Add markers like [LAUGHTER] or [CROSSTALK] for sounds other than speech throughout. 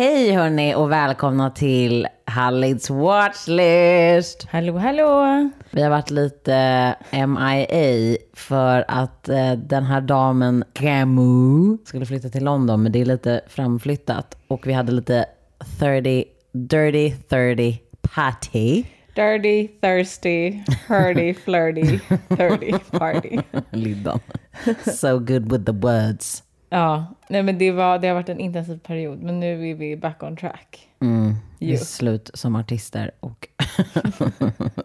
Hej hörni och välkomna till Hallids Watchlist. Hallå, hallå. Vi har varit lite MIA för att eh, den här damen Camus skulle flytta till London, men det är lite framflyttat. Och vi hade lite 30, dirty 30 party. Dirty, thirsty, hurdy, flirty, 30 party. [LAUGHS] Liddan. So good with the words. Ja, nej men det, var, det har varit en intensiv period, men nu är vi back on track. Mm. Det är slut som artister och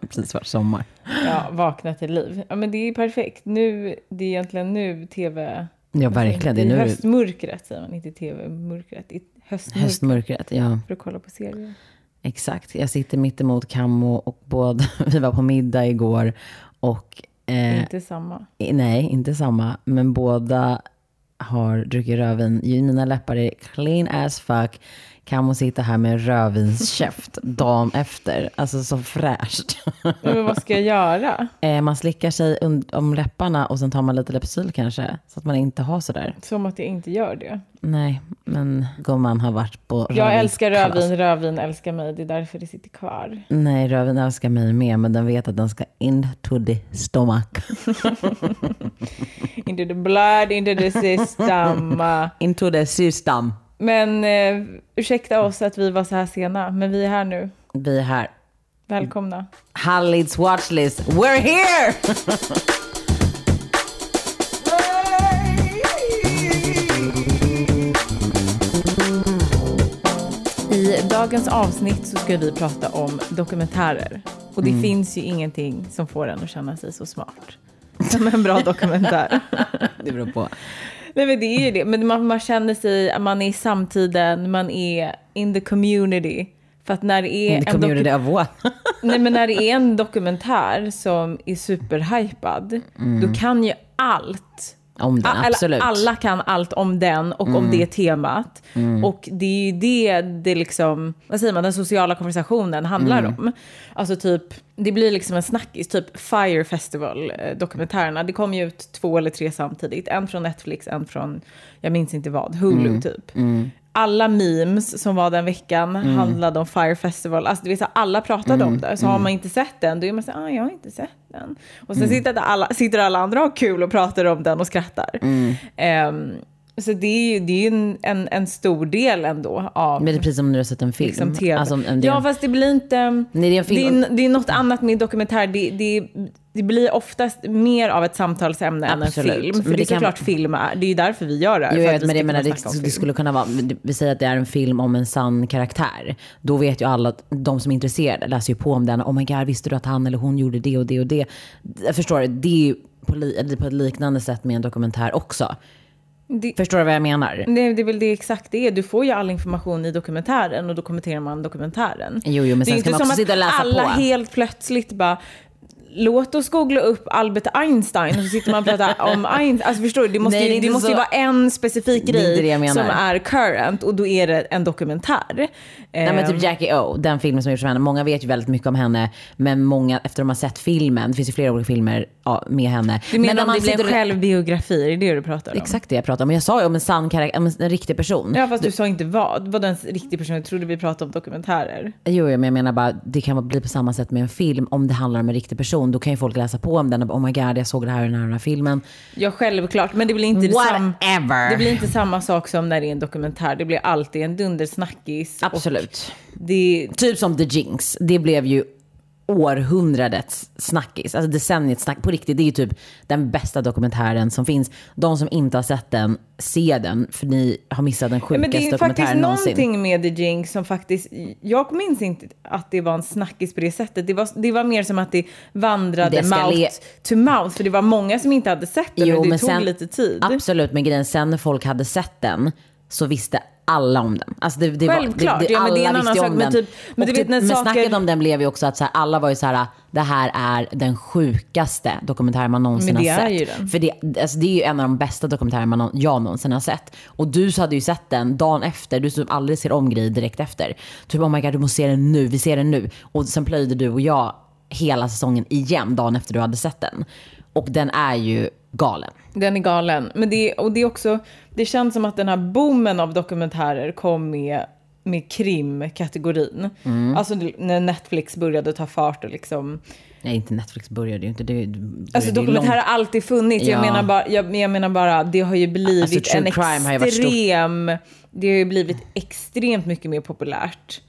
[LAUGHS] precis varit sommar. Ja, vakna till liv. Ja, men det är perfekt. Nu, det är egentligen nu tv... Ja, verkligen. Det är I nu höstmörkret säger man, inte tv-mörkret. I höstmörkret. höstmörkret. Ja. För att kolla på serier. Exakt. Jag sitter mitt emot Kammo och båda, [LAUGHS] vi var på middag igår och eh, Inte samma. nej, inte samma, men båda har druckit rödvin. Mina läppar är clean as fuck. Kammo sitter här med rödvinskäft [LAUGHS] dagen efter. Alltså så fräscht. Men vad ska jag göra? eh, man slickar sig om läpparna och sen tar man lite Lypsyl kanske. Så att man inte har sådär. Som att jag inte gör det. Nej, men gumman har varit på Jag älskar rödvin, rödvin älskar mig. Det är därför det sitter kvar. Nej, röven älskar mig med, men den vet att den ska into the stomach. [LAUGHS] Into the blood, into the system. [LAUGHS] Into the system. Men eh, ursäkta oss att vi var så här sena, men vi är här nu. Vi är här. Välkomna. Hallids watchlist. We're here! I dagens avsnitt så ska vi prata om dokumentärer. Och det finns ju ingenting som får en att känna sig så smart som en bra dokumentär. [LAUGHS] Det beror på. Nej men det är ju det. Men man, man känner sig, man är i samtiden, man är in the community. För att när det är In the en community doku- of what? [LAUGHS] Nej men när det är en dokumentär som är superhypad, då kan ju allt. Om den, Alla- absolut. Mm. Alla kan allt om den och om det temat. Och det är ju det, det liksom, vad säger man, den sociala konversationen handlar Mm. om. Alltså typ, det blir liksom en snackis, typ Fire Festival-dokumentärerna. Det kom ju ut två eller tre samtidigt. En från Netflix, en från, jag minns inte vad, Hulu Mm. typ. Alla memes som var den veckan Mm. handlade om Fire Festival. Alltså det vill säga, alla pratade om det. Så har man inte sett den, då är man så ah, jag har inte sett den. Och Mm. sen sitter, alla, sitter alla andra och har kul och pratar om den och skrattar. Mm. Ehm, så det är ju, det är en, en, en stor del ändå av Men det är precis som när du har sett en film. liksom, tv. Alltså, en, ja, fast det blir inte... Nej, det är en film. Det är, det är något annat med dokumentär. Det, det, det blir oftast mer av ett samtalsämne än en Absolut. film. För Men det det är kan- såklart film är. Det är ju därför vi gör det. Jo, jag vet, men det, menar, det, det film. skulle kunna vara, vi säger att det är en film om en sann karaktär. Då vet ju alla, att de som är intresserade läser ju på om den. Oh my god, visste du att han eller hon gjorde det och det och det? Jag förstår? Det är ju på, på ett liknande sätt med en dokumentär också. Det- Förstår du vad jag menar? Nej, det är väl det exakt det är. Du får ju all information i dokumentären och då kommenterar man dokumentären. Jo, jo, men det sen är ska inte man som också sitta och att läsa alla på. helt plötsligt bara Låt oss googla upp Albert Einstein och så sitter man och pratar [LAUGHS] om Einstein. Alltså förstår du? Det måste, Nej, det det måste ju vara en specifik Det är inte grej som är current och då är det en dokumentär. Nej men Ehm, typ Jackie O, den filmen som gjorts om henne. Många vet ju väldigt mycket om henne. Men många, efter de har sett filmen, det finns ju flera olika filmer ja, med henne. Du menar men om det blir en självbiografi? Är det det du pratar om? Exakt det jag pratar om. Men jag sa ju om en sann karaktär, om en, riktig person. Ja fast du sa inte vad. Vad en riktig person? Jag trodde vi pratade om dokumentärer. Jo, jo, men jag menar bara, det kan bli på samma sätt med en film. Om det handlar om en riktig person, då kan ju folk läsa på om den oh my god, jag såg det här i den här, den här filmen. Ja självklart, men det blir inte Whatever. Det blir inte samma sak som när det är en dokumentär. Det blir alltid en dundersnackis. Absolut. Det, Typ som The Jinx, det blev ju århundradets snackis, alltså decenniets snack. På riktigt, det är ju typ den bästa dokumentären som finns. De som inte har sett den, se den, för ni har missat den sjukaste men det är faktiskt dokumentären någonsin. någonting med The Jinx som faktiskt, jag minns inte att det var en snackis på det sättet. Det var, det var mer som att det vandrade Det mouth le- to mouth. För det var många som inte hade sett den och det tog sen- lite tid. Absolut, men grejen sen när folk hade sett den så visste alla om den. Alltså det, det Självklart, var, det, det, ja, men det är en annan sak, men den. typ- men typ, när men saker- snacket om den blev ju också att så här, alla var ju så här, det här är den sjukaste dokumentär man någonsin har är sett. För det, alltså det är ju en av de bästa dokumentärer man, jag någonsin har sett. Och du hade ju sett den dagen efter, du som aldrig ser om grejer direkt efter. Typ oh my god, du måste se den nu, vi ser den nu. Och sen plöjde du och jag hela säsongen igen dagen efter du hade sett den. Och den är ju galen. Den är galen. Men det, och det är också, det känns som att den här boomen av dokumentärer kom med med krimkategorin. Mm. Alltså när Netflix började ta fart och liksom Nej, inte Netflix började ju inte. Det började Alltså dokumentärer långt- har alltid funnits. Jag, Ja. menar bara, jag, jag menar bara, det har ju blivit Alltså, en crime har extrem... Det har ju blivit extremt mycket mer populärt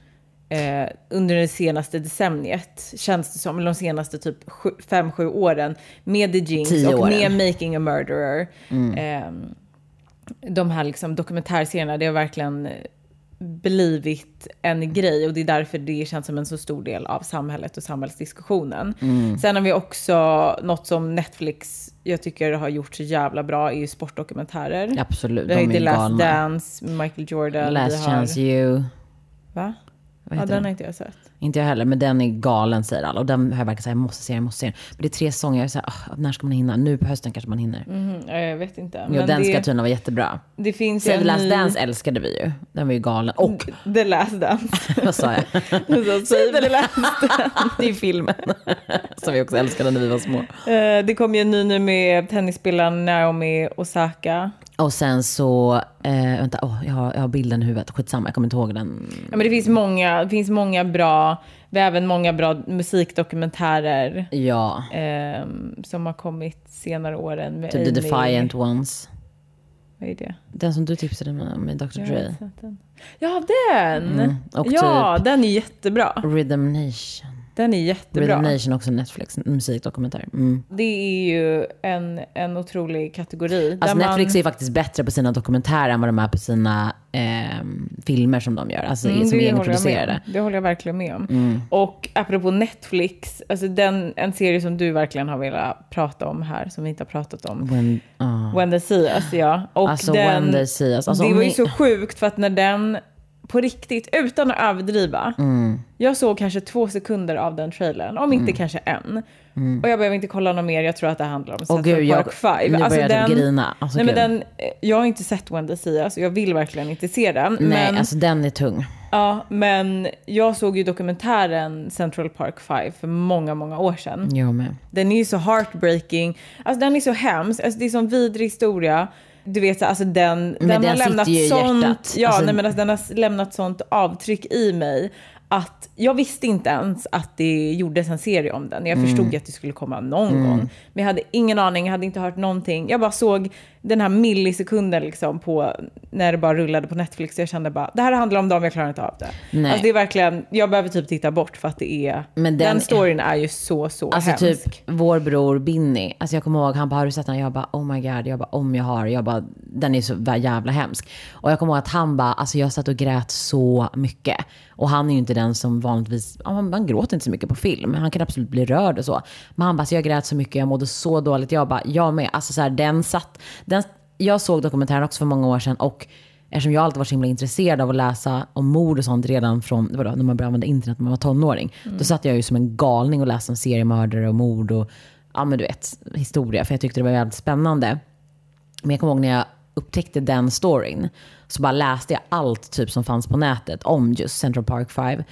eh, under det senaste decenniet, känns det som. Eller de senaste typ 5-7 åren. Med The Jinx och åren. med Making a Murderer. Eh, de här liksom dokumentärserierna, det har verkligen blivit en grej och det är därför det känns som en så stor del av samhället och samhällsdiskussionen. Mm. Sen har vi också något som Netflix jag tycker har gjort så jävla bra är ju sportdokumentärer. Absolut, Vi har ju The Last galna. Dance Michael Jordan. Last har, chance you. Va? Vad Ja, den har inte jag sett. Inte jag heller, men den är galen säger alla. Och den har jag verkligen sagt, jag måste se den, jag måste se den. Men det är tre säsonger, jag är så här, "Ah, när ska man hinna? Nu på hösten kanske man hinner. Ja, jag vet inte. Jo, Men den ska det, tydligen vara jättebra. det finns Save Last ny- Dance älskade vi ju. Den var ju galen. Och, The Last Dance. [LAUGHS] vad sa jag? [LAUGHS] Så Save the Last det är [LAUGHS] filmen. Som vi också älskade när vi var små. Eh, Det kom ju en ny nu med tennisspelaren Naomi Osaka. Och sen så, eh, vänta, åh, jag, har, jag har bilden i huvudet. Skitsamma, jag kommer inte ihåg den. Ja, men det finns många, det finns många bra, vi har även många bra musikdokumentärer Ja, ehm, som har kommit senare åren med typ The Defiant Ones. Vad är det? Den som du tipsade mig om med Dr. Dre. Ja, den! Mm, och ja, typ- den är jättebra. Rhythm Nation. Den är jättebra. Rhythm Nation också Netflix, en musikdokumentär. Mm. Det är ju en, en otrolig kategori. Alltså Netflix man, är faktiskt bättre på sina dokumentärer än vad de är på sina ehm, filmer som de gör. Alltså Mm, som är det håller jag egenproducerade. Det håller jag verkligen med om. Mm. Och apropå Netflix, alltså den, en serie som du verkligen har velat prata om här, som vi inte har pratat om. When, ah. When they see us, ja. Och Alltså den, When they see us. Alltså, det var ju ni- så sjukt för att när den, på riktigt, utan att överdriva, Mm. jag såg kanske två sekunder av den trailern, om inte kanske en. Och jag behöver inte kolla något mer, jag tror att det handlar om Central jag, Park 5. nu Alltså börjar jag grina. Alltså, nej, men den, eh, jag har inte sett see us, och jag vill verkligen inte se den. Nej, men, alltså den är tung. ja, men jag såg ju dokumentären Central Park 5 för många, många år sedan. Jag med. Den är ju så heartbreaking. Alltså den är så hemsk. Alltså, det är sån vidrig historia. Du vet, så, alltså den, Men den, den har lämnat sånt, ja, Alltså- nej, men alltså, den har lämnat sånt avtryck i mig att jag visste inte ens att det gjordes en serie om den. Jag Mm. förstod ju att det skulle komma någon gång. Men jag hade ingen aning, jag hade inte hört någonting. Jag bara såg den här millisekunden liksom på, när det bara rullade på Netflix. Jag kände bara, det här handlar om dem, jag klarar inte av det. Nej. Alltså det är verkligen, jag behöver typ titta bort för att det är, Men den, den- storyn är ju så, så Alltså hemsk. typ vår bror Binny, alltså jag kommer ihåg, han bara, har du sett den? Jag bara, oh my god, jag bara, om jag har, jag bara, den är så jävla hemsk. Och jag kommer ihåg att han bara, alltså jag satt och grät så mycket. Och han är ju inte den som vanligtvis, han, han gråter inte så mycket på film, han kan absolut bli rörd och så. Men han bara, så jag grät så mycket, jag mådde så dåligt. Jag bara, jag med. Alltså så här, den satt, den, jag såg dokumentären också för många år sedan och Eftersom jag alltid varit så himla intresserad av att läsa om mord och sånt redan från vadå, när man började använda internet när man var tonåring. Då satt jag ju som en galning och läste om seriemördare och mord och ja men du vet, historia. För jag tyckte det var väldigt spännande. Men jag kommer ihåg när jag upptäckte den storyn. Så bara läste jag allt typ som fanns på nätet om just Central Park 5.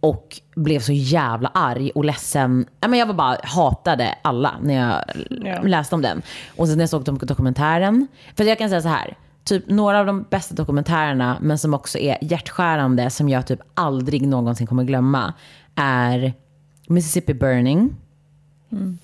Och blev så jävla arg och ledsen. Men jag var bara hatade alla när jag Ja. läste om den. Och sen när jag såg dok- dokumentären. För jag kan säga så här. Typ några av de bästa dokumentärerna, men som också är hjärtskärande, som jag typ aldrig någonsin kommer glömma, är Mississippi Burning.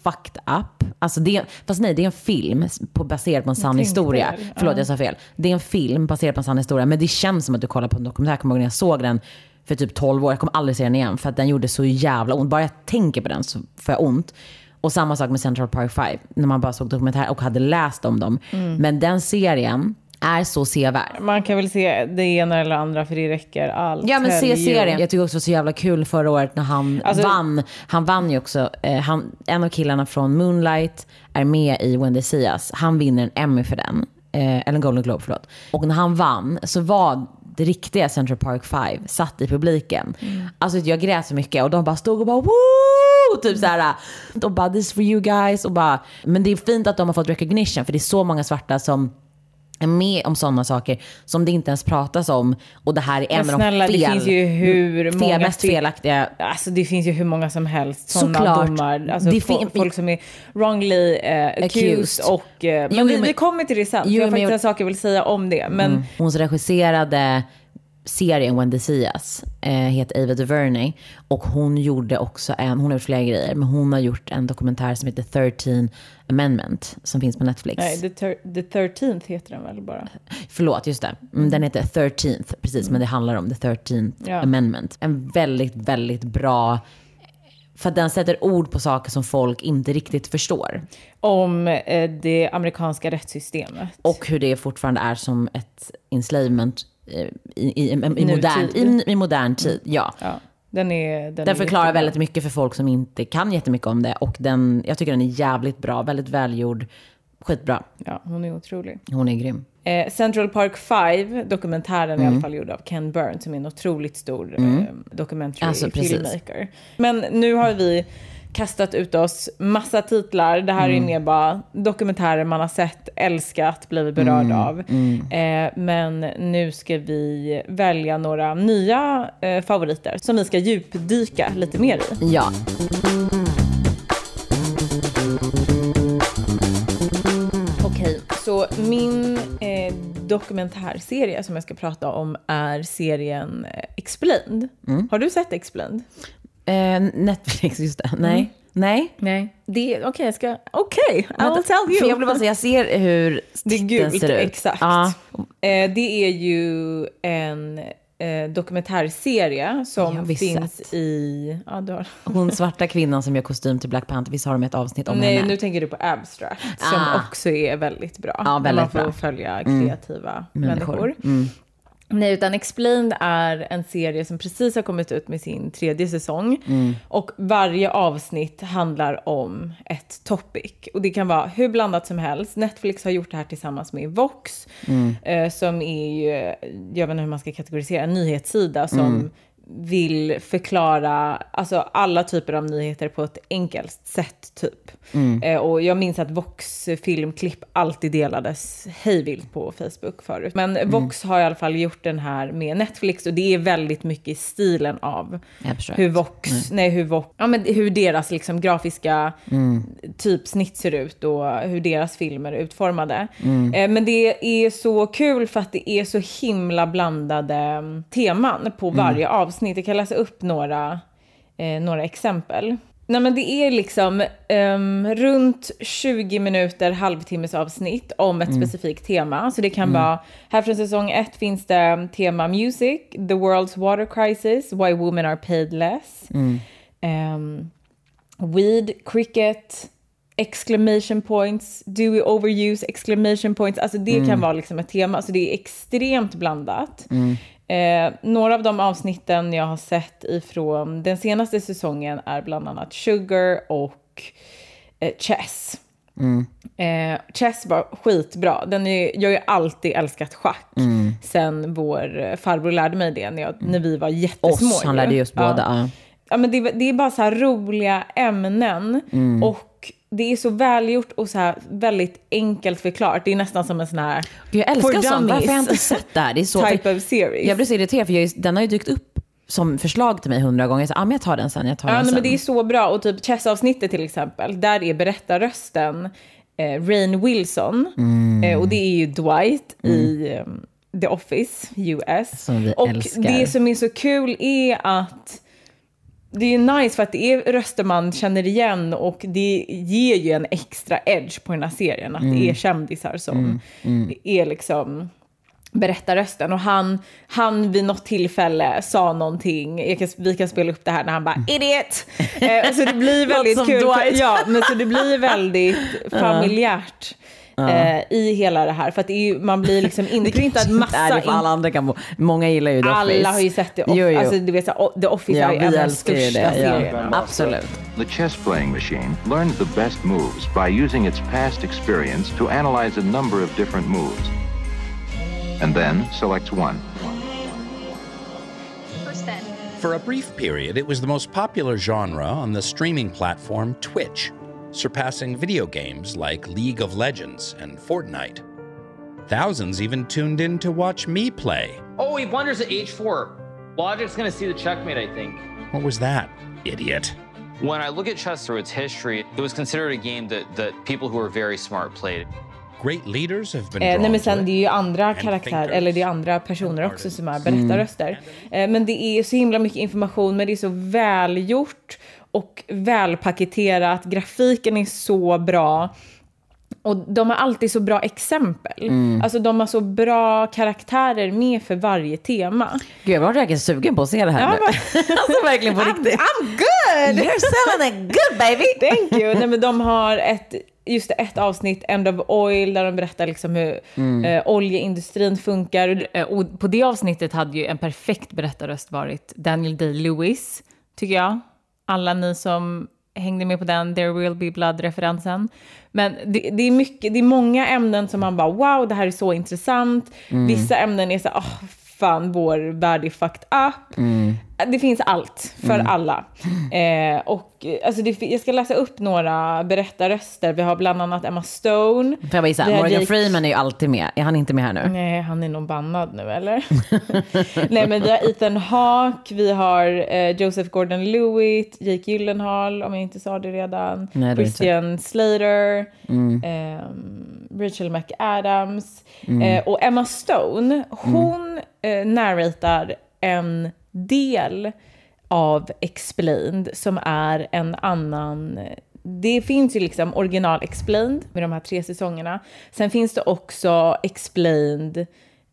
Fucked up. Alltså det, fast nej, det är en film på, baserad på en sann historia. väl, Förlåt, ja. jag sa fel. Det är en film baserad på en sann historia, men det känns som att du kollar på en dokumentär. Jag kommer ihåg när jag såg den för typ 12 år. Jag kommer aldrig se den igen, för att den gjorde så jävla ont. Bara jag tänker på den så får jag ont. Och samma sak med Central Park 5, när man bara såg dokumentär och hade läst om dem. Mm. Men den serien är så sevärd. Man kan väl se det ena eller andra för det räcker allt. Ja men se serien. Jag tycker också det var så jävla kul förra året när han Alltså- vann. Han vann ju också, eh, han, en av killarna från Moonlight är med i When They See Us. Han vinner en Emmy för den. Eh, eller en Golden Globe, förlåt. Och när han vann så var det riktiga Central Park 5 satt i publiken. Alltså jag grät så mycket och de bara stod och bara woo! Typ såhär. Och bara this for you guys. Och bara, men det är fint att de har fått recognition för det är så många svarta som med om sådana saker som det inte ens pratas om. Och det här är en av de det fel, finns ju hur fel, många mest fel- felaktiga Alltså det finns ju hur många som helst sådana domar. Alltså Det fo- folk som är wrongly eh, accused. Och, eh, men Jo, vi, men- vi kommer till det sen. för Jo, jag har faktiskt en sak jag vill säga om det. Men Hon regisserade serien When They See Us eh, heter Ava DuVernay. Och hon gjorde också en, hon har gjort flera grejer, men hon har gjort en dokumentär som heter 13 Amendment som finns på Netflix. Nej, the, the 13th heter den väl bara? Förlåt, just det. Mm, Den heter 13th, precis, men det handlar om the 13th Ja. Amendment. En väldigt, väldigt bra, för att den sätter ord på saker som folk inte riktigt förstår. Om eh, det amerikanska rättssystemet. Och hur det fortfarande är som ett enslavement i, i, i, modern, i, i modern tid. Ja. Ja, den är... Den, Den förklarar jättebra. väldigt mycket för folk som inte kan jättemycket om det. Och den, jag tycker den är jävligt bra, väldigt välgjord. Skitbra. Ja, hon är otrolig. Hon är grym. Eh, Central Park 5, dokumentären Mm. i alla fall gjord av Ken Burns, som är en otroligt stor eh, documentary Alltså, precis. filmmaker. Men nu har vi kastat ut oss massa titlar. Det här Mm. är mer bara dokumentärer man har sett, älskat, blivit berörd Mm. av. Eh, men nu ska vi välja några nya eh, favoriter som vi ska djupdyka lite mer i. Ja. Okej, så min eh, dokumentärserie som jag ska prata om är serien eh, Explained. Mm. Har du sett Explained? Eh, Netflix, just det. Nej. Nej. Nej. Det, okej, jag ska... Okej, I will tell you. För jag vill bara säga, jag ser hur titeln gult, ser ut. exakt. Ja. Eh, det är ju en eh, dokumentärserie som finns sett. i... Ja, du har... Hon svarta kvinnan som gör kostym till Black Panther, visst har de ett avsnitt om Nej, henne? nu tänker du på Abstract som Ah. också är väldigt bra. Ja, väldigt man får bra. Mm. följa kreativa Människor. människor. Mm. Nej, utan Explained är en serie som precis har kommit ut med sin tredje säsong. Mm. Och varje avsnitt handlar om ett topic. Och det kan vara hur blandat som helst. Netflix har gjort det här tillsammans med Vox. Mm. Eh, som är ju, jag vet inte hur man ska kategorisera, en nyhetssida som Mm. Vill förklara alltså alla typer av nyheter på ett enkelt sätt typ. Mm. Eh, och jag minns att Vox filmklipp alltid delades hejvilt på Facebook förut. Men Mm. Vox har i alla fall gjort den här med Netflix och det är väldigt mycket i stilen av hur Vox, nej hur Vox, ja men hur deras liksom grafiska Mm. typsnitt ser ut och hur deras filmer är utformade. Mm. Eh, men det är så kul för att det är så himla blandade mm, teman på Mm. varje avsnitt. Jag kan läsa upp några, eh, några exempel. Nej men det är liksom ehm, runt 20 minuter, halvtimmes avsnitt om ett specifikt tema. Så det kan vara, här från säsong ett finns det tema music, the world's water crisis, why women are paid less. Ehm, weed, cricket, exclamation points, do we overuse exclamation points? Alltså det kan vara liksom ett tema, så det är extremt blandat. Eh, några av de avsnitten jag har sett ifrån den senaste säsongen är bland annat Sugar och eh, Chess. Eh, Chess var skitbra. Den är, jag har ju alltid älskat schack sen vår eh, farbror lärde mig det när, jag, när vi var jättesmå. Oss, han lärde just Ja. båda. Ja. Ja, men det, det är bara så här roliga ämnen Mm. och det är så välgjort och så här väldigt enkelt förklarat. Det är nästan som en sån här jag älskar sånt. Varför har jag inte sett det här? Det är så... [LAUGHS] type of series. Jag blir så irriterad för jag, den har ju dykt upp som förslag till mig hundra gånger. Så, ah, men jag tar den sen, jag tar Ja, den sen. men det är så bra. Och typ Chess-avsnittet till exempel, där är berättarrösten eh, Rain Wilson. Mm. Eh, och det är ju Dwight i eh, The Office, US. Som vi och älskar. det som är så kul är att det är nice för att det är röster man känner igen och det ger ju en extra edge på den här serien. Att Mm. det är kändisar som är liksom berättarrösten. Och han, han vid något tillfälle sa någonting, kan, vi kan spela upp det här när han bara idiot! Eh, så det blir [LAUGHS] väldigt kul. För, ja, men så det blir väldigt [LAUGHS] familjärt. Eh, I hela det här, för att det är ju, man blir liksom [LAUGHS] inprintad Nej, massa det får alla andra kan få. Många gillar ju The Office. alla har ju sett The Office. Jo, jo. Alltså, du vet, The Office ja, är ju en av de största det. Ja, serierna. absolut. The chess playing machine learns the best moves by using its past experience to analyze a number of different moves. And then selects one. For a brief period, it was the most popular genre on the streaming platform Twitch, surpassing video games like League of Legends and Fortnite. Thousands even tuned in to watch me play. Oh, he blunders at h4. Logic's gonna see the checkmate, I think. What was that, idiot? When I look at chess through its history, it was considered a game that, that people who were very smart played. Great leaders have been Eh, nej men sen det är ju andra And karaktärer, thinkers eller det är andra personer också som är berättarröster. Eh, men det är så himla mycket information, men det är så välgjort och välpaketerat. Grafiken är så bra. Och de har alltid så bra exempel. Alltså de har så bra karaktärer med för varje tema. Gud, jag var verkligen sugen på att se det här Ja, nu. men- [LAUGHS] alltså verkligen på I'm, riktigt. I'm good! You're selling it good baby! [LAUGHS] Thank you. Nej, men de har ett, just ett avsnitt, End of Oil, där de berättar liksom hur eh, oljeindustrin funkar. Eh, Och på det avsnittet hade ju en perfekt berättarröst varit Daniel Day-Lewis, tycker jag. Alla ni som hängde med på den There will be blood-referensen. Men det, det, är mycket, det är många ämnen som man bara wow, det här är så intressant. Vissa ämnen är så här, oh, fan, vår värld är fucked up. Det finns allt för alla. Eh, och eh, alltså det, jag ska läsa upp några berättarröster. Vi har bland annat Emma Stone. Får jag bara gissa, Morgan Jake- Freeman är ju alltid med. Är han inte med här nu? Nej, han är nog bannad nu eller? [LAUGHS] Nej, men vi har Ethan Hawke, vi har eh, Joseph Gordon-Lewitt, Jake Gyllenhaal, om jag inte sa det redan, Nej, det Christian Slater, ehm, Rachel McAdams eh, och Emma Stone. Hon eh, narratar en del av Explained som är en annan det finns ju liksom original Explained med de här tre säsongerna. Sen finns det också Explained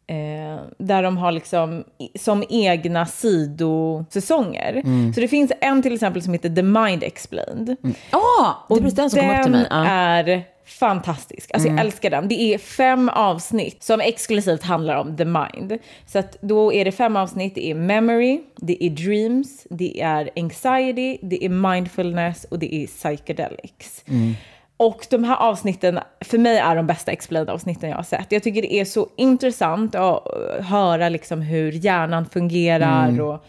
eh, där de har liksom som egna sidosäsonger. Så det finns en till exempel som heter The Mind Explained. Åh! det är precis den som kom upp till mig. Ja. är fantastisk. Alltså Mm. jag älskar den. Det är fem avsnitt som exklusivt handlar om the mind. Så att då är det fem avsnitt. Det är memory, det är dreams, det är anxiety, det är mindfulness och det är psychedelics. Mm. Och de här avsnitten, för mig är de bästa explained avsnitten jag har sett. Jag tycker det är så intressant att eh, höra liksom hur hjärnan fungerar Mm. och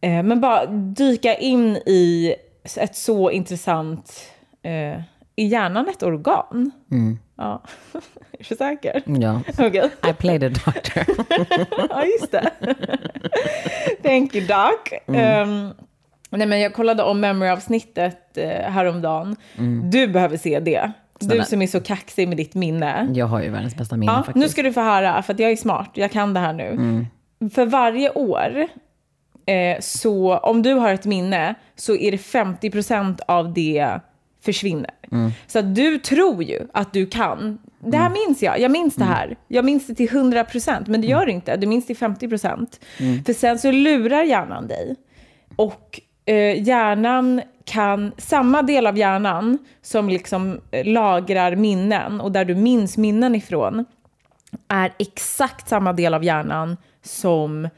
Eh, men bara dyka in i ett så intressant... Eh, är hjärnan ett organ? Ja. [LAUGHS] är du säker? ja. Okej. I played a doctor. [LAUGHS] ja, just det. [LAUGHS] Thank you, Doc. Ehm, nej, men jag kollade om memory-avsnittet eh, häromdagen. Du behöver se det. Du Snälla. som är så kaxig med ditt minne. Jag har ju världens bästa minne Ja, faktiskt. nu ska du få höra, för att jag är smart. Jag kan det här nu. För varje år, eh, så om du har ett minne, så är det 50% av det försvinner. Så att du tror ju att du kan. Det här minns jag. Jag minns det här. Jag minns det till 100%, men det gör det inte. Du minns till 50%. För sen så lurar hjärnan dig. Och eh, hjärnan kan, samma del av hjärnan som liksom eh, lagrar minnen och där du minns minnen ifrån, är exakt samma del av hjärnan som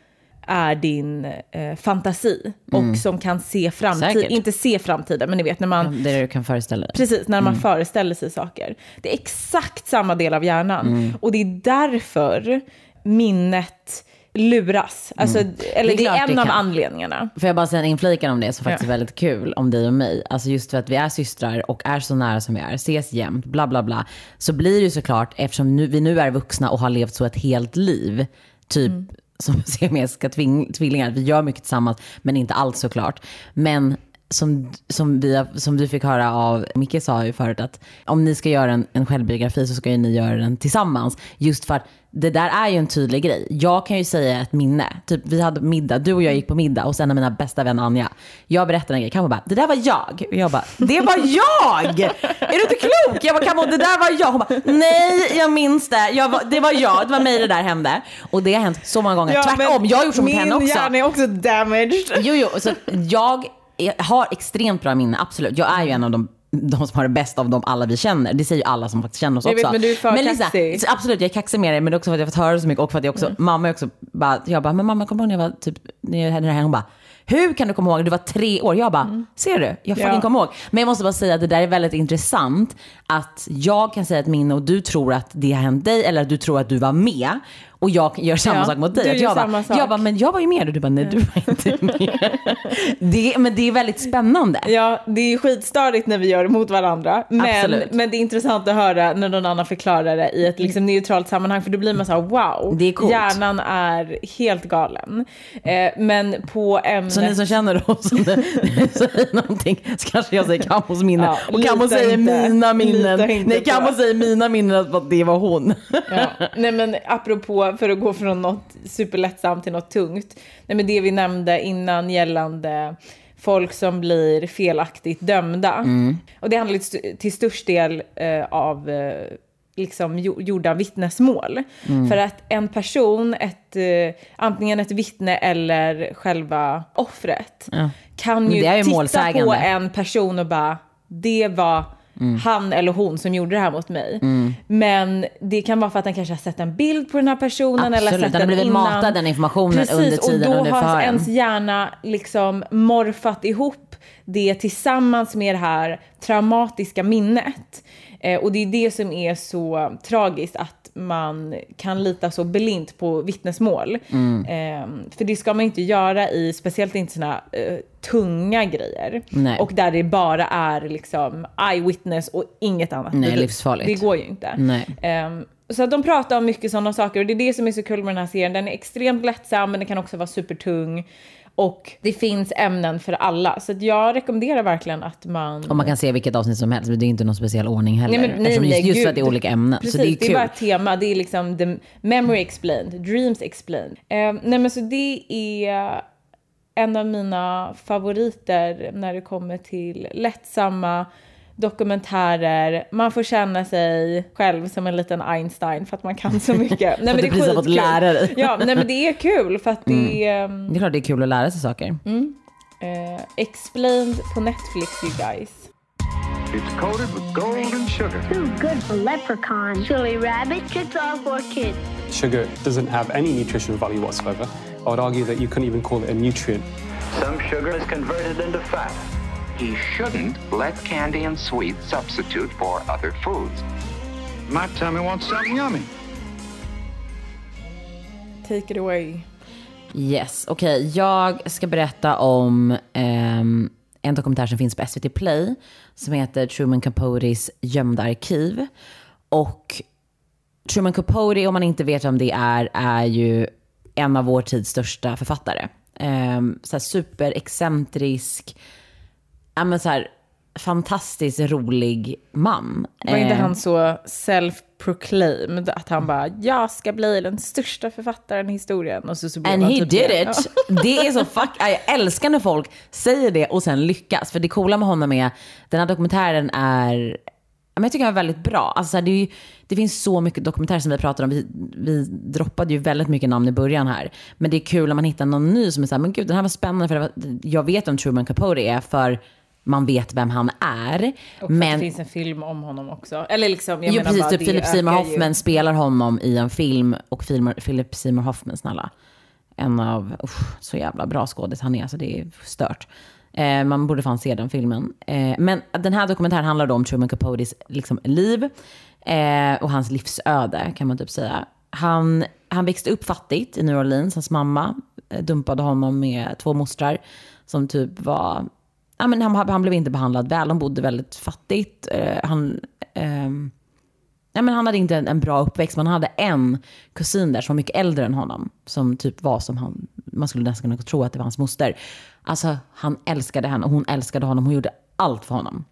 är din eh, fantasi och som kan se framtiden. Inte se framtiden, men ni vet när man Det är det du kan föreställa dig. Precis, när man föreställer sig saker. Det är exakt samma del av hjärnan. Och det är därför minnet luras. Alltså, Eller det är, det en av kan. anledningarna. Får jag bara säga en inflikan om det som faktiskt Ja. är väldigt kul om dig och mig. Alltså just för att vi är systrar och är så nära som vi är, ses jämt, bla bla bla. Så blir det ju såklart, eftersom nu, vi nu är vuxna och har levt så ett helt liv, typ som [LAUGHS] siamesiska tvillingar, vi gör mycket tillsammans, men inte allt såklart. Men som, som, vi, som du fick höra av, Micke sa ju förut att om ni ska göra en, en självbiografi så ska ju ni göra den tillsammans. Just för att det där är ju en tydlig grej. Jag kan ju säga ett minne. Typ vi hade middag, du och jag gick på middag och sen av mina bästa vänner Anja. Jag berättade en grej, Kammo bara, det där var jag. Och jag bara, det var jag! Är du inte klok? Jag bara, Kammo det där var jag. Hon bara, nej jag minns det. Jag var, det var jag, det var mig det där hände. Och det har hänt så många gånger. Tvärtom, jag har gjort så mot henne också. Min hjärna är också damaged. Jo, jo, så jag är- har extremt bra minne, absolut. Jag är ju en av de de som har det bästa av dem alla vi känner. Det säger ju alla som faktiskt känner oss Jag vet, också. men du är för Lisa, kaxig. absolut, jag är kaxig med det, men det är också för att jag har fått höra så mycket och för att jag också, Mm. mamma är också bara, jag bara, men mamma kommer ihåg när jag var typ, när jag det här, hon bara, hur kan du komma ihåg? Du var tre år. Jag bara, ser du? Jag fucking Ja. kommer ihåg. Men jag måste bara säga att det där är väldigt intressant. Att jag kan säga ett minne och du tror att det har hänt dig eller att du tror att du var med. Och jag gör samma Ja, sak mot dig. Att jag, bara, jag bara, men jag var ju med och du bara, nej du var inte med. [LAUGHS] det, men det är väldigt spännande. Ja, det är skitstörigt när vi gör det mot varandra. Men, Absolut. men det är intressant att höra när någon annan förklarar det i ett liksom neutralt sammanhang. För då blir man så här, wow, Det är coolt. hjärnan är helt galen. Eh, men på ämnet... Så ni som känner oss, om det säger någonting så kanske jag säger Campos minne. Ja, och Campo säger inte- mina minnen. Nej, Campo säger mina minnen att det var hon. Ja. Nej men apropå, för att gå från något superlättsamt till något tungt. Nej men det vi nämnde innan gällande folk som blir felaktigt dömda. Och det handlar till störst del eh, av eh, liksom jo- gjorda vittnesmål. För att en person, ett, eh, antingen ett vittne eller själva offret, kan Men ju ju titta på en person och bara, det var han eller hon som gjorde det här mot mig. Men det kan vara för att den kanske har sett en bild på den här personen eller Absolut, sett den den blivit innan. matad den informationen Precis, under tiden och då under har förhören. ens hjärna liksom morfat ihop det tillsammans med det här traumatiska minnet. Eh, och det är det som är så tragiskt, att man kan lita så blint på vittnesmål. Mm. Eh, för det ska man inte göra i, speciellt inte såna eh, tunga grejer. Nej. Och där det bara är liksom eyewitness och inget annat. Nej, bevis. livsfarligt. Det går ju inte. Nej. Ehm, så de pratar om mycket sådana saker och det är det som är så kul med den här serien. Den är extremt lättsam men den kan också vara supertung. Och det finns ämnen för alla. Så att jag rekommenderar verkligen att man... Och man kan se vilket avsnitt som helst, men det är inte någon speciell ordning heller. Nej, men, nej, Eftersom just, just för att det är olika ämnen. Precis, så det är kul. bara ett tema. Det är liksom the memory explained, dreams explained. Ehm, nej men så det är en av mina favoriter när det kommer till lättsamma dokumentärer. Man får känna sig själv som en liten Einstein för att man kan så mycket. [LAUGHS] nej, att du precis har fått skitkul. lära dig. [LAUGHS] ja, nej men det är kul för att det är ehm, Det är klart det är kul att lära sig saker. eh, explained på Netflix you guys. It's coated with gold and sugar. Too good for leprechauns. Silly rabbit, it's all for kids. Sugar doesn't have any nutritional value whatsoever. I would argue that you couldn't even call it a nutrient. Some sugar is converted into fat. He shouldn't let candy and sweets substitute for other foods. My tummy wants something yummy. Take it away. Yes, okej. Jag ska berätta om ehm, en dokumentär som finns på SVT Play som heter Truman Capotes gömda arkiv. Och Truman Capote, om man inte vet vem det är, är ju en av vår tids största författare. Um, så här superexcentrisk, ja men så här fantastiskt rolig man. Var inte Eh, han så self-proclaimed att han bara, jag ska bli den största författaren i historien. Och så, så And han he typ did det. it. [LAUGHS] Det är så fuck, jag älskar när folk säger det och sen lyckas. För det coola med honom är, den här dokumentären är, men jag tycker den är väldigt bra. Alltså, det, ju, det finns så mycket dokumentärer som vi pratar om. Vi, vi droppade ju väldigt mycket namn i början här. Men det är kul om man hittar någon ny som är så här, men gud den här var spännande för var, jag vet vem Truman Capote är för man vet vem han är. Och men det finns en film om honom också. Eller liksom, jag jo, menar precis, typ Philip Seymour ökar ju. Hoffman spelar honom i en film och Philip- Philip Seymour Hoffman, snälla. En av, usch, så jävla bra skådis han är, så det är stört. Eh, man borde fan se den filmen. Eh, men den här dokumentären handlar då om Truman Capotes liksom, liv eh, och hans livsöde kan man typ säga. Han, han växte upp fattigt i New Orleans. Hans mamma eh, dumpade honom med två mostrar som typ var Ja, men han, han blev inte behandlad väl. Han bodde väldigt fattigt. Eh, han, eh, ja, men han hade inte en, en bra uppväxt. Man hade en kusin där som var mycket äldre än honom. Som typ var som han, man skulle nästan kunna tro att det var hans moster. Alltså han älskade henne och hon älskade honom. Hon gjorde allt för honom.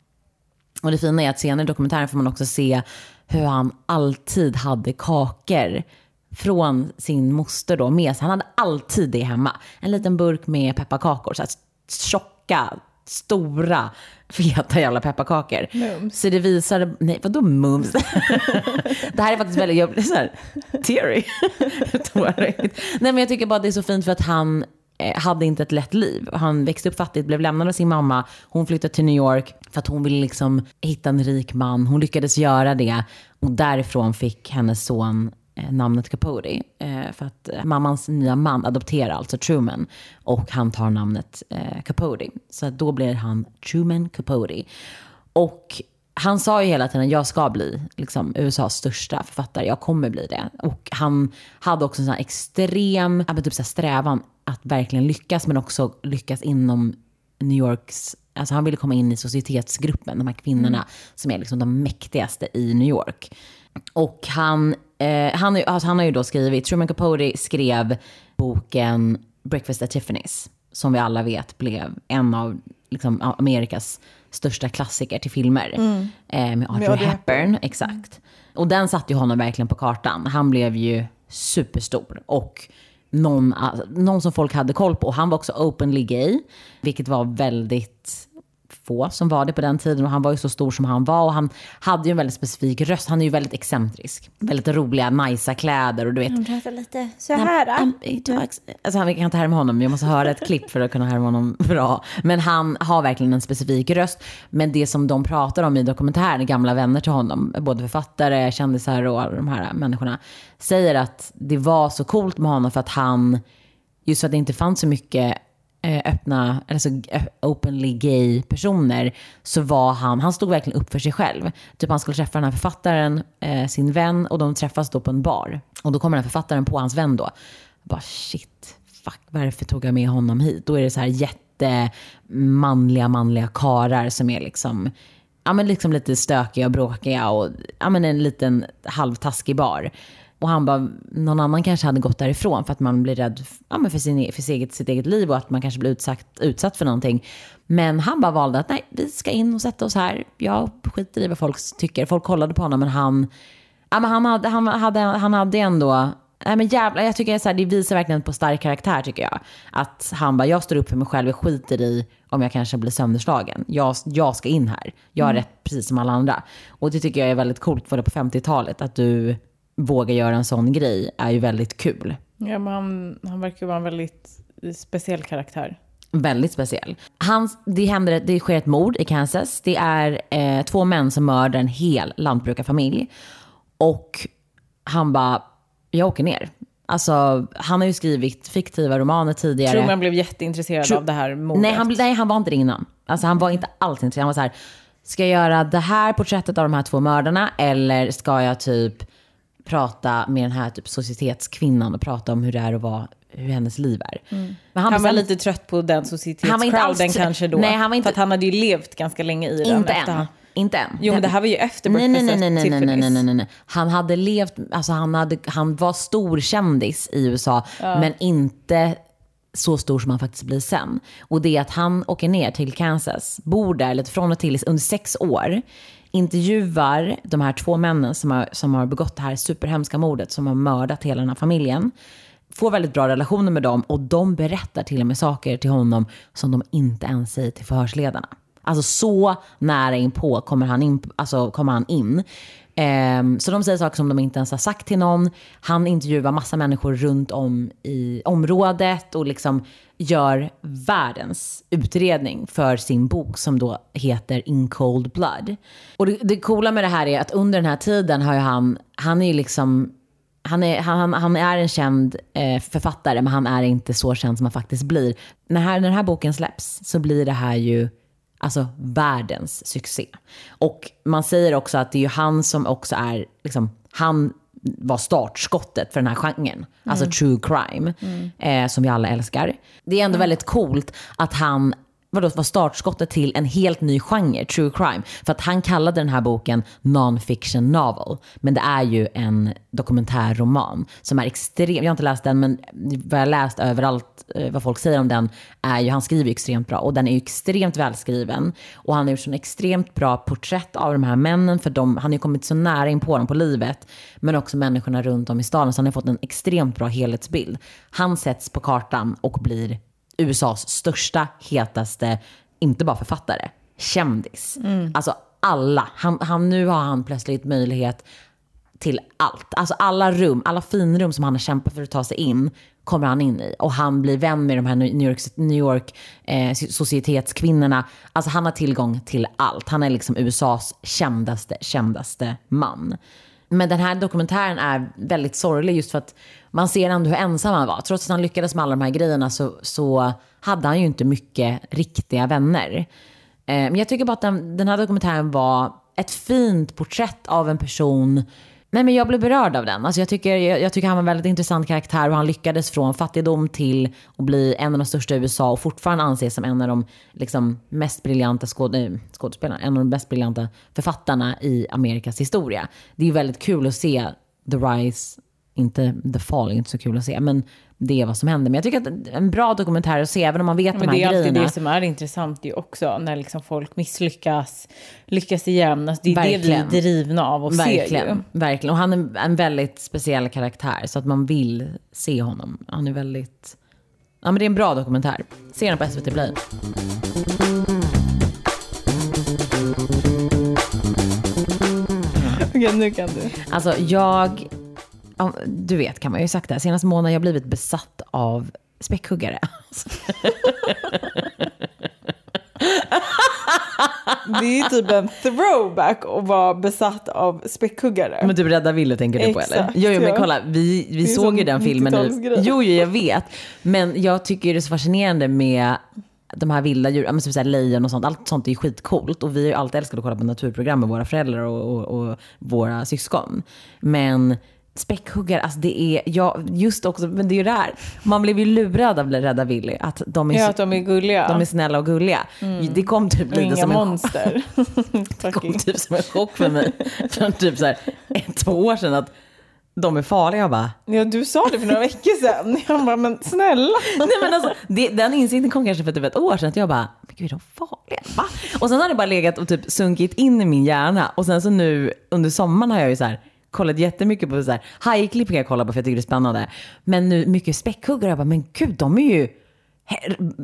Och det fina är att senare i dokumentären får man också se hur han alltid hade kakor från sin moster då med sig. Han hade alltid det hemma. En liten burk med pepparkakor. Så här tjocka, stora, feta jävla pepparkakor. Mums. Så det visar, nej vadå mums? [LAUGHS] det här är faktiskt väldigt, jag blir så här teary. [LAUGHS] Nej men jag tycker bara det är så fint för att han eh, hade inte ett lätt liv. Han växte upp fattigt, blev lämnad av sin mamma. Hon flyttade till New York för att hon ville liksom hitta en rik man. Hon lyckades göra det och därifrån fick hennes son namnet Capote. Eh, för att eh, mammans nya man adopterar alltså Truman och han tar namnet eh, Capote. Så att då blir han Truman Capote. Och han sa ju hela tiden, jag ska bli liksom, USAs största författare, jag kommer bli det. Och han hade också en sån extrem typ så strävan att verkligen lyckas, men också lyckas inom New Yorks, alltså han ville komma in i societetsgruppen, de här kvinnorna som är liksom de mäktigaste i New York. Och han, eh, han, alltså han har ju då skrivit, Truman Capote skrev boken Breakfast at Tiffany's, som vi alla vet blev en av liksom, Amerikas största klassiker till filmer. Eh, med Audrey Audrey Hepburn, exakt. Och den satte ju honom verkligen på kartan. Han blev ju superstor. Och någon, alltså, någon som folk hade koll på. Han var också openly gay, vilket var väldigt få som var det på den tiden. Och han var ju så stor som han var. Och han hade ju en väldigt specifik röst. Han är ju väldigt excentrisk. Väldigt roliga, najsa kläder och du vet. Han pratar lite så här. Du har ex- alltså, han- vi kan inte härma honom, jag måste höra ett klipp för att kunna härma honom bra. Men han har verkligen en specifik röst. Men det som de pratar om i dokumentären, gamla vänner till honom, både författare, kändisar och alla de här människorna, säger att det var så coolt med honom för att han, just för att det inte fanns så mycket eh, Eh, öppna, alltså openly gay personer, så var han, han stod verkligen upp för sig själv. Typ han skulle träffa den här författaren, eh, sin vän, och de träffas då på en bar. Och då kommer den här författaren på hans vän då. Jag bara shit, fuck, varför tog jag med honom hit? Då är det så här jättemanliga, manliga karar som är liksom, ja men liksom lite stökiga och bråkiga och ja men en liten halvtaskig bar. Och han bara, någon annan kanske hade gått därifrån för att man blir rädd ja, men för, sin, för sitt, eget, sitt eget liv och att man kanske blir utsatt, utsatt för någonting. Men han bara valde att nej, vi ska in och sätta oss här. Jag skiter i vad folk tycker. Folk kollade på honom men han, ja, men han, hade, han, hade, han hade ändå, nej men jävlar, jag tycker så här, det visar verkligen på stark karaktär tycker jag. Att han bara, jag står upp för mig själv, jag skiter i om jag kanske blir sönderslagen. Jag, jag ska in här. Jag har rätt precis som alla andra. Och det tycker jag är väldigt coolt för det på 50-talet. Att du vågar göra en sån grej är ju väldigt kul. Ja, men han, han verkar vara en väldigt speciell karaktär. Väldigt speciell. Hans, det, händer, det sker ett mord i Kansas. Det är eh, två män som mördar en hel lantbrukarfamilj. Och han bara, jag åker ner. Alltså, han har ju skrivit fiktiva romaner tidigare. Tror man blev jätteintresserad Tror- av det här mordet. Nej han, nej, han var inte det innan. Alltså, han var inte alls intresserad. Han var så här, ska jag göra det här porträttet av de här två mördarna eller ska jag typ prata med den här typ societetskvinnan och prata om hur det är att vara, hur hennes liv är. Men Han, var bestämde- lite trött på den Han var societetscrowden kanske då. Nej, han var inte- För att han hade ju levt ganska länge i den. Inte än. han- Inte än. Jo, men det här var ju efter nej, nej, nej, nej, nej, nej, nej, nej, nej, nej. Han hade levt, alltså han, hade, han var stor kändis i USA, men inte så stor som han faktiskt blir sen. Och det är att han åker ner till Kansas, bor där lite från och till under sex år, intervjuar de här två männen som har, som har begått det här superhemska mordet, som har mördat hela den här familjen. Får väldigt bra relationer med dem och de berättar till och med saker till honom som de inte ens säger till förhörsledarna. Alltså så nära inpå kommer han in. Alltså kommer han in. Um, så de säger saker som de inte ens har sagt till någon. Han intervjuar massa människor runt om i området och liksom gör världens utredning för sin bok som då heter In Cold Blood. Och det, det coola med det här är att under den här tiden har ju han, han är ju liksom han är, han, han är en känd eh, författare, men han är inte så känd som han faktiskt blir. När, här, när den här boken släpps så blir det här ju alltså världens succé. Och man säger också att det är ju han som också är, liksom, han var startskottet för den här genren. Alltså true crime, eh, som vi alla älskar. Det är ändå väldigt coolt att han vadå, var startskottet till en helt ny genre, true crime. För att han kallade den här boken non-fiction novel. Men det är ju en dokumentärroman som är extrem. jag har inte läst den men vad jag läst överallt, eh, vad folk säger om den, är ju, han skriver ju extremt bra och den är ju extremt välskriven. Och han har gjort så extremt bra porträtt av de här männen för de, han har ju kommit så nära in på dem på livet. Men också människorna runt om i staden så han har fått en extremt bra helhetsbild. Han sätts på kartan och blir USAs största, hetaste, inte bara författare, kändis. Alltså alla. Han, han, nu har han plötsligt möjlighet till allt. Alltså alla rum, alla finrum som han har kämpat för att ta sig in kommer han in i. Och han blir vän med de här New York, New York eh, societetskvinnorna. Alltså han har tillgång till allt. Han är liksom USAs kändaste, kändaste man. Men den här dokumentären är väldigt sorglig just för att man ser ändå hur ensam han var. Trots att han lyckades med alla de här grejerna så, så hade han ju inte mycket riktiga vänner. Eh, men jag tycker bara att den, den här dokumentären var ett fint porträtt av en person Nej men jag blev berörd av den. Alltså jag, tycker, jag, jag tycker han var en väldigt intressant karaktär och han lyckades från fattigdom till att bli en av de största i USA och fortfarande anses som en av de liksom, mest briljanta skåd, eh, skådespelarna, en av de mest briljanta författarna i Amerikas historia. Det är ju väldigt kul att se The Rise, inte The Fall, inte så kul att se, men det är vad som händer. Men jag tycker att en bra dokumentär att se, även om man vet Men de här det är alltid grejerna. det som är intressant ju också, när liksom folk misslyckas, lyckas igen. Alltså det är Verkligen. det vi är drivna av att se ju. Verkligen, verkligen. Och han är en väldigt speciell karaktär så att man vill se honom. Han är väldigt... Ja men det är en bra dokumentär. Se den på SVT Play. Okej, nu kan du. Alltså jag... Du vet kan man ju sagt det här. Senaste månaden har jag blivit besatt av späckhuggare. [LAUGHS] Det är typ en throwback att vara besatt av späckhuggare. Men typ Rädda Willy tänker du på eller? Exakt, Jo, jo men kolla, vi, vi såg ju den filmen nu. 90-talsgrej. Jo, jo, jag vet. Men jag tycker det är så fascinerande med de här vilda djuren, men typ lejon och sånt. Allt sånt är ju skitcoolt. Och vi har ju alltid älskat att kolla på naturprogram med våra föräldrar och, och, och våra syskon. Men späckhuggare, alltså det är, ja just också, men det är ju det här. Man blev ju lurad av Rädda Willy. Att de är, Ja, att de är gulliga. de är snälla och gulliga. Det kom typ Och lite som en monster. [LAUGHS] [LAUGHS] det kom typ som en chock för mig. För typ så här, ett, två år sedan att de är farliga. Jag bara, Ja, du sa det för några veckor sedan. Jag bara, men snälla. nej men alltså, det, den insikten kom kanske för typ ett år sedan. Att jag bara, men gud är de farliga? Va? Och sen har det bara legat och typ sunkit in i min hjärna. Och sen så nu under sommaren har jag ju så här kollat jättemycket på så här, hajklipp kan jag kolla på för jag tycker det är spännande. Men nu mycket späckhuggare. Jag bara, men gud de är ju,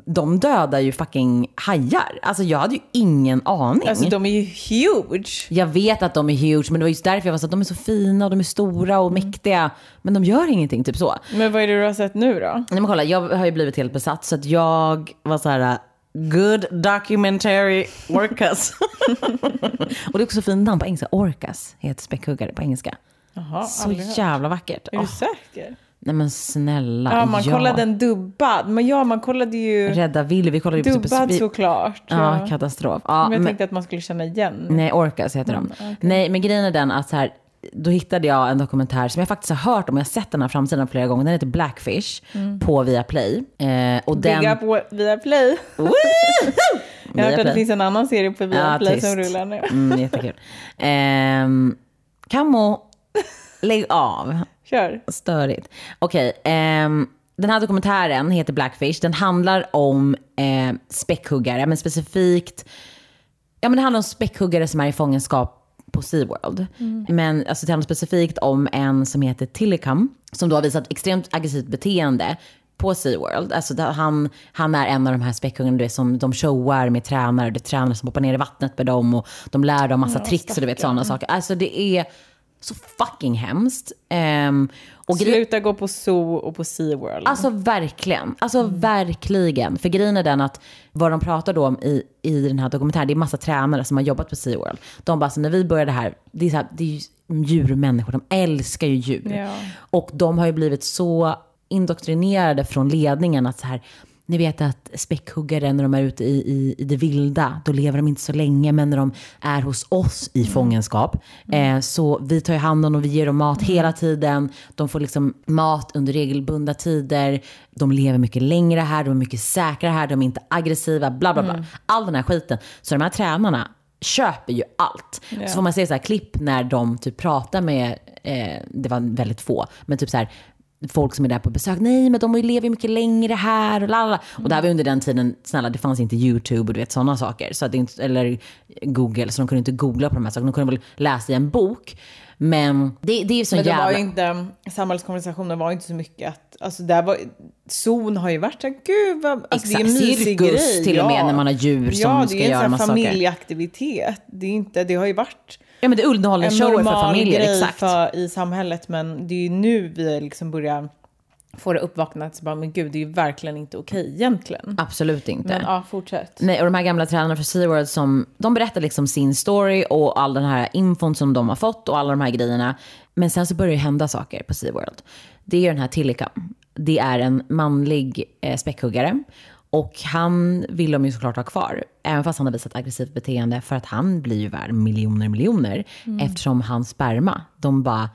de dödar ju fucking hajar. Alltså jag hade ju ingen aning. Alltså de är ju huge. Jag vet att de är huge, men det var just därför jag var så att de är så fina och de är stora och mäktiga. Men de gör ingenting, typ så. Men vad är det du har sett nu då? Nej men kolla, jag har ju blivit helt besatt så att jag var så här, good documentary orcas. [LAUGHS] och det är också fint namn på engelska, orcas heter späckhuggare på engelska. Jaha, Så jävla vackert. Är Åh, du säker? nej men snälla, Ja, man kollade den dubbad. Men ja, man kollade ju Rädda Willy, vi kollade ju på dubbad vi- såklart. Ja, katastrof. Ja, men jag men- tänkte att man skulle känna igen. Nej, Orcas heter de. Nej, men grejen är den att så här, då hittade jag en dokumentär som jag faktiskt har hört om. Jag har sett den här framsidan flera gånger. Den heter Blackfish på Viaplay. Eh, och Big den... up på Viaplay. [LAUGHS] Jag har hört att det finns en annan serie på Viaplay tyst. som rullar nu. Mm, jättekul. Ehm, Camo, lägg av. Kör. Störigt. Okej, ehm, den här dokumentären heter Blackfish. Den handlar om eh, späckhuggare, men specifikt... Ja, men det handlar om späckhuggare som är i fångenskap på SeaWorld. Men alltså, det handlar specifikt om en som heter Tillicum, som då har visat extremt aggressivt beteende på SeaWorld. Alltså, han, han är en av de här du vet, som de showar med tränare. Det är tränare som hoppar ner i vattnet med dem och de lär dem massa tricks och du vet sådana saker. Alltså det är så fucking hemskt. Ehm, och Sluta gå på Zoo och på SeaWorld. Alltså verkligen. Alltså verkligen. För grejen är den att vad de pratar då om i, i den här dokumentären, det är massa tränare som har jobbat på SeaWorld. De bara, så när vi började här, det är, så här, det är ju djurmänniskor, de älskar ju djur. Ja. Och de har ju blivit så indoktrinerade från ledningen att så här, ni vet att späckhuggare när de är ute i, i, i det vilda, då lever de inte så länge. Men när de är hos oss i fångenskap, eh, så vi tar ju hand om dem, vi ger dem mat hela tiden. De får liksom mat under regelbundna tider. De lever mycket längre här, de är mycket säkrare här, de är inte aggressiva, bla bla bla. All den här skiten. Så de här tränarna köper ju allt. Så får man se så här klipp när de typ pratar med, eh, det var väldigt få, men typ så här folk som är där på besök. Nej, men de lever ju mycket längre här och lalala. Och det här var under den tiden, snälla, det fanns inte YouTube och du vet sådana saker. Så att det inte, eller Google, så de kunde inte googla på de här sakerna. De kunde väl läsa i en bok. Men det, det är ju så Men det jävla... var ju inte, samhällskonversationen var ju inte så mycket att, alltså där var, zon har ju varit så här, gud vad, alltså det är en Exakt, mysig grej. till och med när man har djur som ja, ska det är göra en sån massa här saker. familjeaktivitet. Det är inte, det har ju varit Ja, men det är underhållningsshower för familjer, grej exakt. För, i samhället, men det är ju nu vi liksom börjar få det uppvaknat, så bara, men gud, det är ju verkligen inte okej egentligen. Absolut inte. Men ja, fortsätt. Nej, och de här gamla tränarna för SeaWorld som, de berättar liksom sin story och all den här infon som de har fått och alla de här grejerna. Men sen så börjar det hända saker på SeaWorld. Det är den här Tillicum. Det är en manlig eh, späckhuggare. Och han vill de ju såklart ha kvar, även fast han har visat aggressivt beteende, för att han blir ju värd miljoner miljoner, eftersom hans sperma, de bara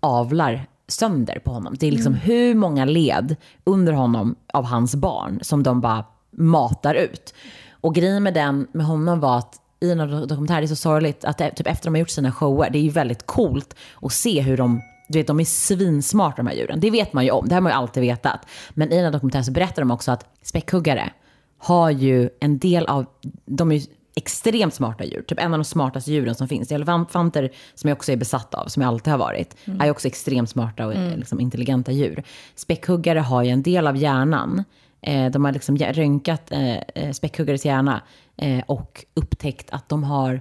avlar sönder på honom. Det är liksom hur många led under honom av hans barn som de bara matar ut. Och grejen med den, med honom var att i en dokumentär, det är så sorgligt att det, typ efter de har gjort sina shower, det är ju väldigt coolt att se hur de du vet, de är svinsmarta de här djuren. Det vet man ju om, det har man ju alltid vetat. Men i den här dokumentären så berättar de också att späckhuggare har ju en del av, de är ju extremt smarta djur. Typ en av de smartaste djuren som finns. Elefanter, som jag också är besatt av, som jag alltid har varit, är ju också extremt smarta och liksom, intelligenta djur. Späckhuggare har ju en del av hjärnan. Eh, de har liksom röntgat eh, eh, späckhuggares hjärna eh, och upptäckt att de har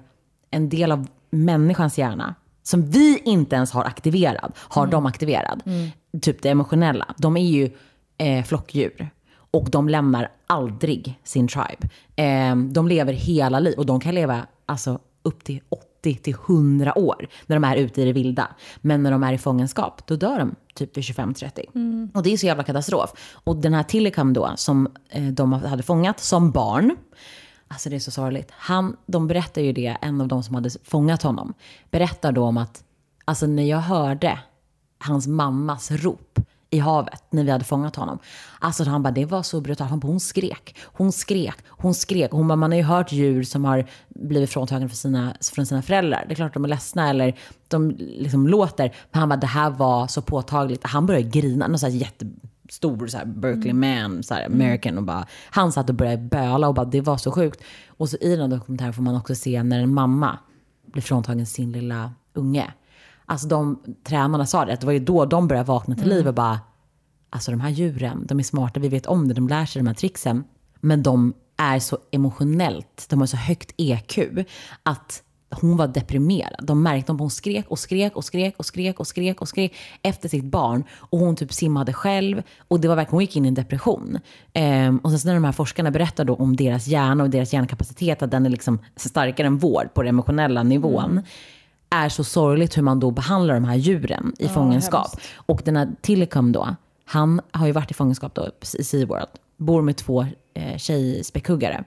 en del av människans hjärna som vi inte ens har aktiverad, har de aktiverad. Typ det emotionella. De är ju eh, flockdjur. Och de lämnar aldrig sin tribe. Eh, de lever hela liv och de kan leva alltså, upp till 80 till 100 år när de är ute i det vilda. Men när de är i fångenskap, då dör de typ vid 25-30. Och det är så jävla katastrof. Och den här Tillicum då, som eh, de hade fångat som barn, Alltså det är så sorgligt. Han, de berättar ju det, en av de som hade fångat honom, berättar då om att, alltså när jag hörde hans mammas rop i havet när vi hade fångat honom. Alltså han bara, det var så brutalt. Han bara, hon skrek, hon skrek, hon skrek. Hon bara, man har ju hört djur som har blivit fråntagna från sina, från sina föräldrar. Det är klart att de är ledsna eller de liksom låter. Men han bara, det här var så påtagligt. Han började grina, något så här jätte stor så här Berkeley man, så här American och bara, han satt och började böla och bara det var så sjukt. Och så i den dokumentären får man också se när en mamma blir fråntagen sin lilla unge. Alltså de tränarna sa det, att det var ju då de började vakna till liv och bara, alltså de här djuren, de är smarta, vi vet om det, de lär sig de här tricksen. Men de är så emotionellt, de har så högt EQ att hon var deprimerad. De märkte om hon skrek och skrek och skrek och skrek och skrek och skrek efter sitt barn. Och hon typ simmade själv. Och det var verkligen, hon gick in i en depression. Ehm, och sen så när de här forskarna berättar då om deras hjärna och deras hjärnkapacitet, att den är liksom starkare än vår på den emotionella nivån. Är så sorgligt hur man då behandlar de här djuren i fångenskap. Och den här Tillicum då, han har ju varit i fångenskap då i SeaWorld. Bor med två eh, tjejspäckhuggare.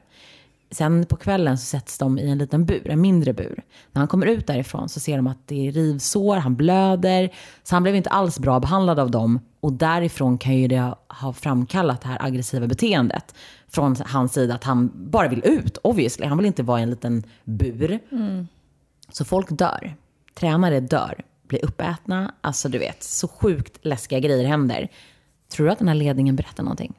Sen på kvällen så sätts de i en liten bur, en mindre bur. När han kommer ut därifrån så ser de att det är rivsår, han blöder. Så han blev inte alls bra behandlad av dem. Och därifrån kan ju det ha- framkallat det här aggressiva beteendet. Från hans sida att han bara vill ut, obviously. Han vill inte vara i en liten bur. Så folk dör. Tränare dör, blir uppätna. Alltså du vet, så sjukt läskiga grejer händer. Tror du att den här ledningen berättar någonting?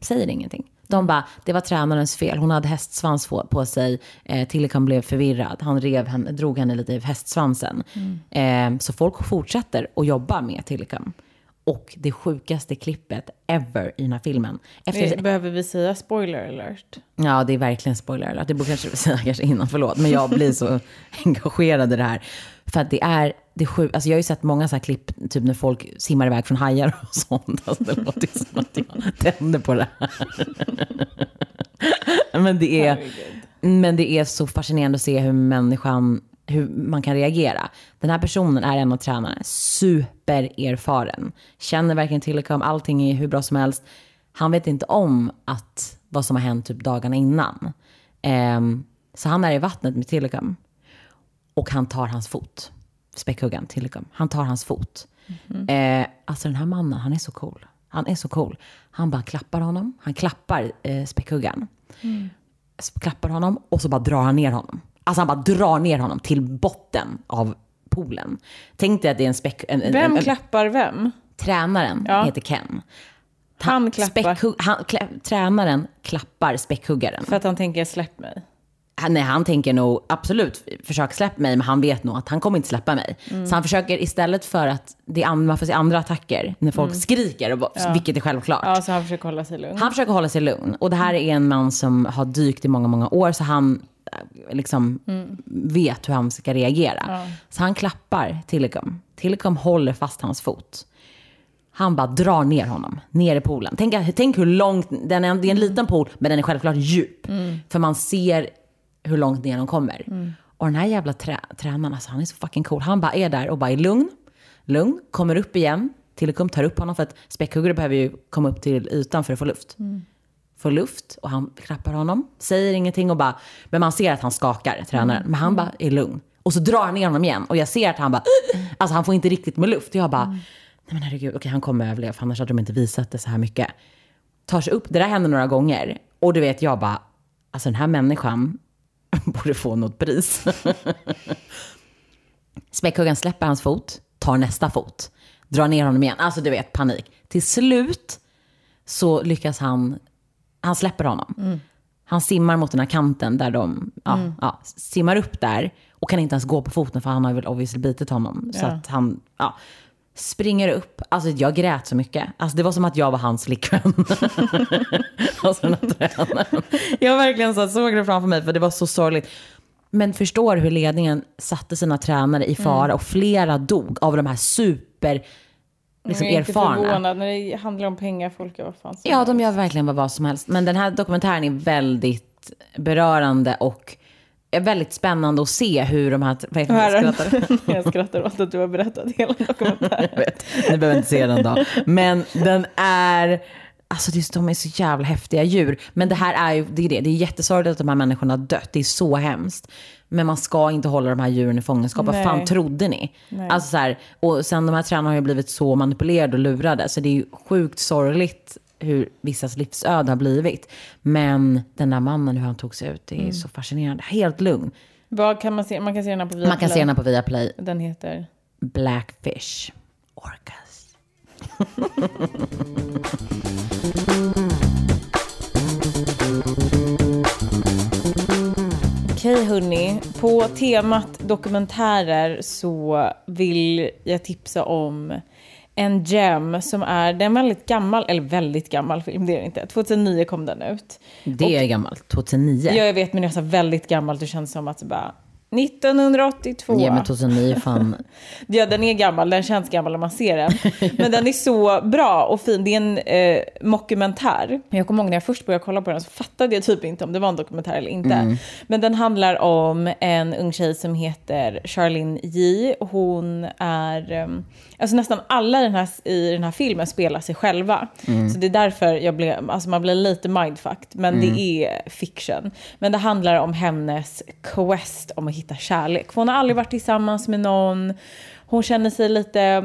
Säger ingenting. De bara, det var tränarens fel. Hon hade hästsvans på, sig. Eh, Tillicum blev förvirrad. Han rev henne, drog henne lite i hästsvansen. Eh, så folk fortsätter att jobba med Tillicum. Och det sjukaste klippet ever i den här filmen. Efter, Eh, Behöver vi säga spoiler alert? Ja, det är verkligen spoiler alert. Det borde kanske säga [LAUGHS] kanske innan, förlåt. Men jag blir så [LAUGHS] engagerad i det här. För att det är, det är sjukt. Alltså jag har ju sett många så här klipp, typ när folk simmar iväg från hajar och [LAUGHS] sånt. Alltså det låter som att jag tänder på det här. Men det är, men det är så fascinerande att se hur människan, hur man kan reagera. Den här personen är en av tränarna, supererfaren. Känner verkligen till allting är hur bra som helst. Han vet inte om att vad som har hänt typ dagarna innan. Ehm, så han är i vattnet med Tillicum. Och han tar hans fot. Späckhuggaren, Tillicum. Han tar hans fot. Eh, alltså den här mannen, han är så cool. Han är så cool. Han bara klappar honom. Han klappar eh, späckhuggaren. S- Klappar honom och så bara drar han ner honom. Alltså han bara drar ner honom till botten av poolen. Tänk dig att det är en späck... En, en, Vem en, klappar vem? Tränaren Ja. heter Ken. Han klappar. Späckhugg- han, klä, tränaren klappar späckhuggaren. För att han tänker släpp mig. Han, nej, han tänker nog absolut, försök släppa mig, men han vet nog att han kommer inte släppa mig. Så han försöker istället för att det är, an- man får se andra attacker när folk skriker, och, bara- vilket är självklart. Ja, så han försöker hålla sig lugn. Han försöker hålla sig lugn. Och det här är en man som har dykt i många, många år, så han eh, liksom vet hur han ska reagera. Så han klappar Tillicum. Tillicum håller fast hans fot. Han bara drar ner honom, ner i poolen. Tänk, tänk hur långt, den är, det är en liten pool, men den är självklart djup. För man ser hur långt ner de kommer. Och den här jävla trä, tränaren, alltså, han är så fucking cool. Han bara är där och bara är lugn, lugn, kommer upp igen. Tillicum tar upp honom för att späckhuggare behöver ju komma upp till ytan för att få luft. Får luft och han klappar honom, säger ingenting och bara, men man ser att han skakar, tränaren. Men han bara är lugn. Och så drar han ner honom igen och jag ser att han bara, [GASPS] alltså han får inte riktigt med luft. Jag bara, nej men herregud, okej han kommer överleva för annars hade de inte visat det så här mycket. Tar sig upp, det där händer några gånger. Och du vet, jag bara, alltså den här människan [LAUGHS] borde få något pris. [LAUGHS] Späckhuggaren släpper hans fot, tar nästa fot, drar ner honom igen. Alltså du vet, panik. Till slut så lyckas han, han släpper honom. Han simmar mot den här kanten där de, ja, ja, simmar upp där och kan inte ens gå på foten för han har väl obviously bitit honom. Så Ja. att han, ja, springer upp. Alltså jag grät så mycket. Alltså det var som att jag var hans flickvän. [LAUGHS] alltså den här tränaren. Jag verkligen så såg det framför mig för det var så sorgligt. Men förstår hur ledningen satte sina tränare i fara Mm. och flera dog av de här super liksom, jag är inte erfarna. förvånad när det handlar om pengar. Folk gör vad fan som Ja, helst. de gör verkligen vad, vad som helst. Men den här dokumentären är väldigt berörande och är väldigt spännande att se hur de här... Vad det? Skrattar. [LAUGHS] jag skrattar åt att du har berättat hela dokumentären. [LAUGHS] Jag vet, ni behöver inte se den då. Men den är... Alltså det de är så jävla häftiga djur. Men det här är ju, det är det. Det är jättesorgligt att de här människorna har dött. Det är så hemskt. Men man ska inte hålla de här djuren i fångenskap. Vad fan trodde ni? Nej. Alltså så här, och sen de här tränarna har ju blivit så manipulerade och lurade. Så det är ju sjukt sorgligt hur vissas livsöde har blivit. Men den där mannen, hur han tog sig ut, det är Mm. så fascinerande. Helt lugn. Vad kan man se? Man kan se den här på Viaplay. Man kan se den här på Viaplay. Den heter? Blackfish. Orcas. [LAUGHS] Okej hörni, på temat dokumentärer så vill jag tipsa om en gem som är, det är en väldigt gammal, eller väldigt gammal film, det är det inte. 2009 kom den ut. Det är gammalt. 2009. Ja, jag vet, men jag sa väldigt gammalt, det känns som att bara 1982. Ja men 2009 fan. [LAUGHS] Ja, den är gammal. Den känns gammal när man ser den. Men den är så bra och fin. Det är en eh, mockumentär. Jag kommer ihåg när jag först började kolla på den så fattade jag typ inte om det var en dokumentär eller inte. Mm. Men den handlar om en ung tjej som heter Charlene J. Hon är... Eh, alltså nästan alla i den, här, i den här filmen spelar sig själva. Mm. Så det är därför jag blev, alltså man blir lite mindfucked. Men Mm. det är fiction. Men det handlar om hennes quest om att hitta kärlek. För hon har aldrig varit tillsammans med någon. Hon känner sig lite...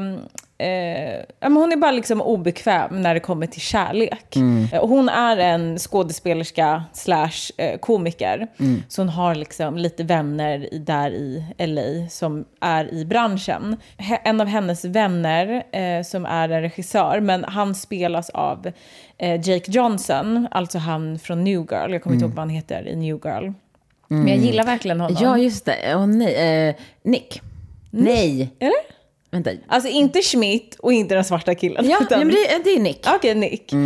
mm, Eh, hon är bara liksom obekväm när det kommer till kärlek. Mm. Och hon är en skådespelerska slash eh, komiker. Mm. Så hon har liksom lite vänner där i LA som är i branschen. He- En av hennes vänner eh, som är en regissör, men han spelas av eh, Jake Johnson, alltså han från New Girl. Jag kommer inte Mm. ihåg vad han heter i New Girl. Men jag gillar verkligen honom. Ja just det. Åh nej. Eh, Nick. Nej. Eller? Vänta. Alltså inte Schmidt och inte den svarta killen. Ja, utan- men det, det är Nick. Okej, Nick. Eh,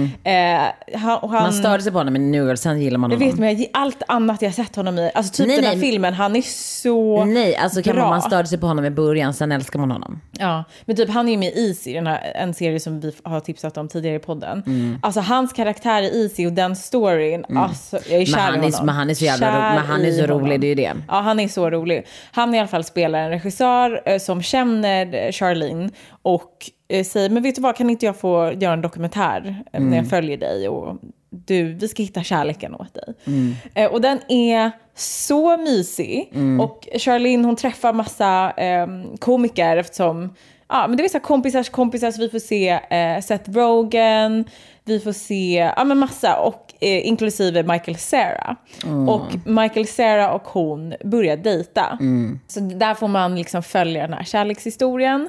han, han, Man störde sig på honom i New Girl, sen gillar man Jag honom. vet, men jag, allt annat jag sett honom i, alltså typ Nej, den här nej. filmen, han är så Nej, alltså kan bra. man, man störde sig på honom i början, sen älskar man honom. Ja, men typ han är ju med i Easy, den här, en serie som vi har tipsat om tidigare i podden. Mm. Alltså hans karaktär i Easy och den storyn, Mm. alltså jag är kär Men han i är- honom. men han är så jävla Kär ro- men han är så rolig, honom. det är ju det. Ja, han är så rolig. Han i alla fall spelar en regissör eh, som känner Charlene och eh, säger, men vet du vad, kan inte jag få göra en dokumentär Mm. när jag följer dig och du, vi ska hitta kärleken åt dig. Mm. Eh, och den är så mysig. Mm. Och Charlene hon träffar massa eh, komiker eftersom Ja, men det är så kompisars kompisar, så vi får se eh, Seth Rogen, vi får se ja, men massa, och eh, inklusive Michael Cera. Mm. Och Michael Cera och hon börjar dejta. Mm. Så där får man liksom följa den här kärlekshistorien.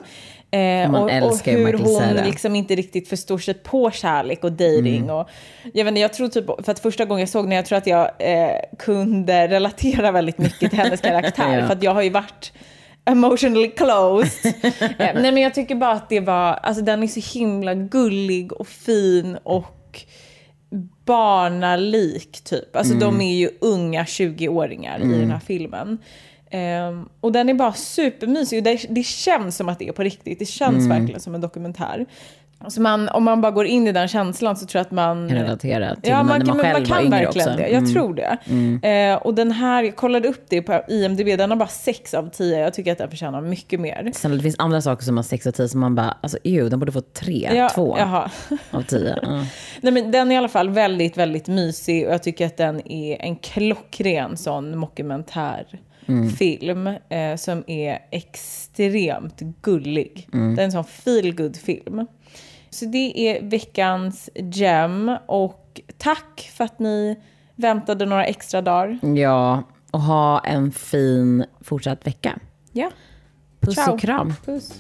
Eh, Och och, hur Michael hon Cera. liksom inte riktigt förstår sig på kärlek och dating. Mm. Och, jag, vet inte, jag tror typ, för att första gången jag såg den, jag tror att jag eh, kunde relatera väldigt mycket till hennes karaktär. [LAUGHS] Ja. För att jag har ju varit emotionally closed. [LAUGHS] eh, nej men jag tycker bara att det var, alltså den är så himla gullig och fin och barnalik typ. Alltså Mm. de är ju unga 20-åringar i Mm. den här filmen. Ehm, och den är bara supermysig det, det känns som att det är på riktigt. Det känns Mm. verkligen som en dokumentär. Så man, om man bara går in i den känslan så tror jag att man... Kan relatera till ja, när man, man själv man var kan yngre verkligen också. det. Jag Mm. tror det. Eh, och den här, jag kollade upp det på IMDB, den har bara 6 av 10. Jag tycker att den förtjänar mycket mer. Sen det finns andra saker som har 6 av 10 som man bara, alltså ew, den borde få 3, Ja, 2 jaha. av 10. Ja. [LAUGHS] Nej, men den är i alla fall väldigt, väldigt mysig och jag tycker att den är en klockren sån mockumentärfilm eh, som är extremt gullig. Det är en sån feel film Så det är veckans gem och tack för att ni väntade några extra dagar. ja, och ha en fin fortsatt vecka. Ja. Puss Ciao. och kram. Puss.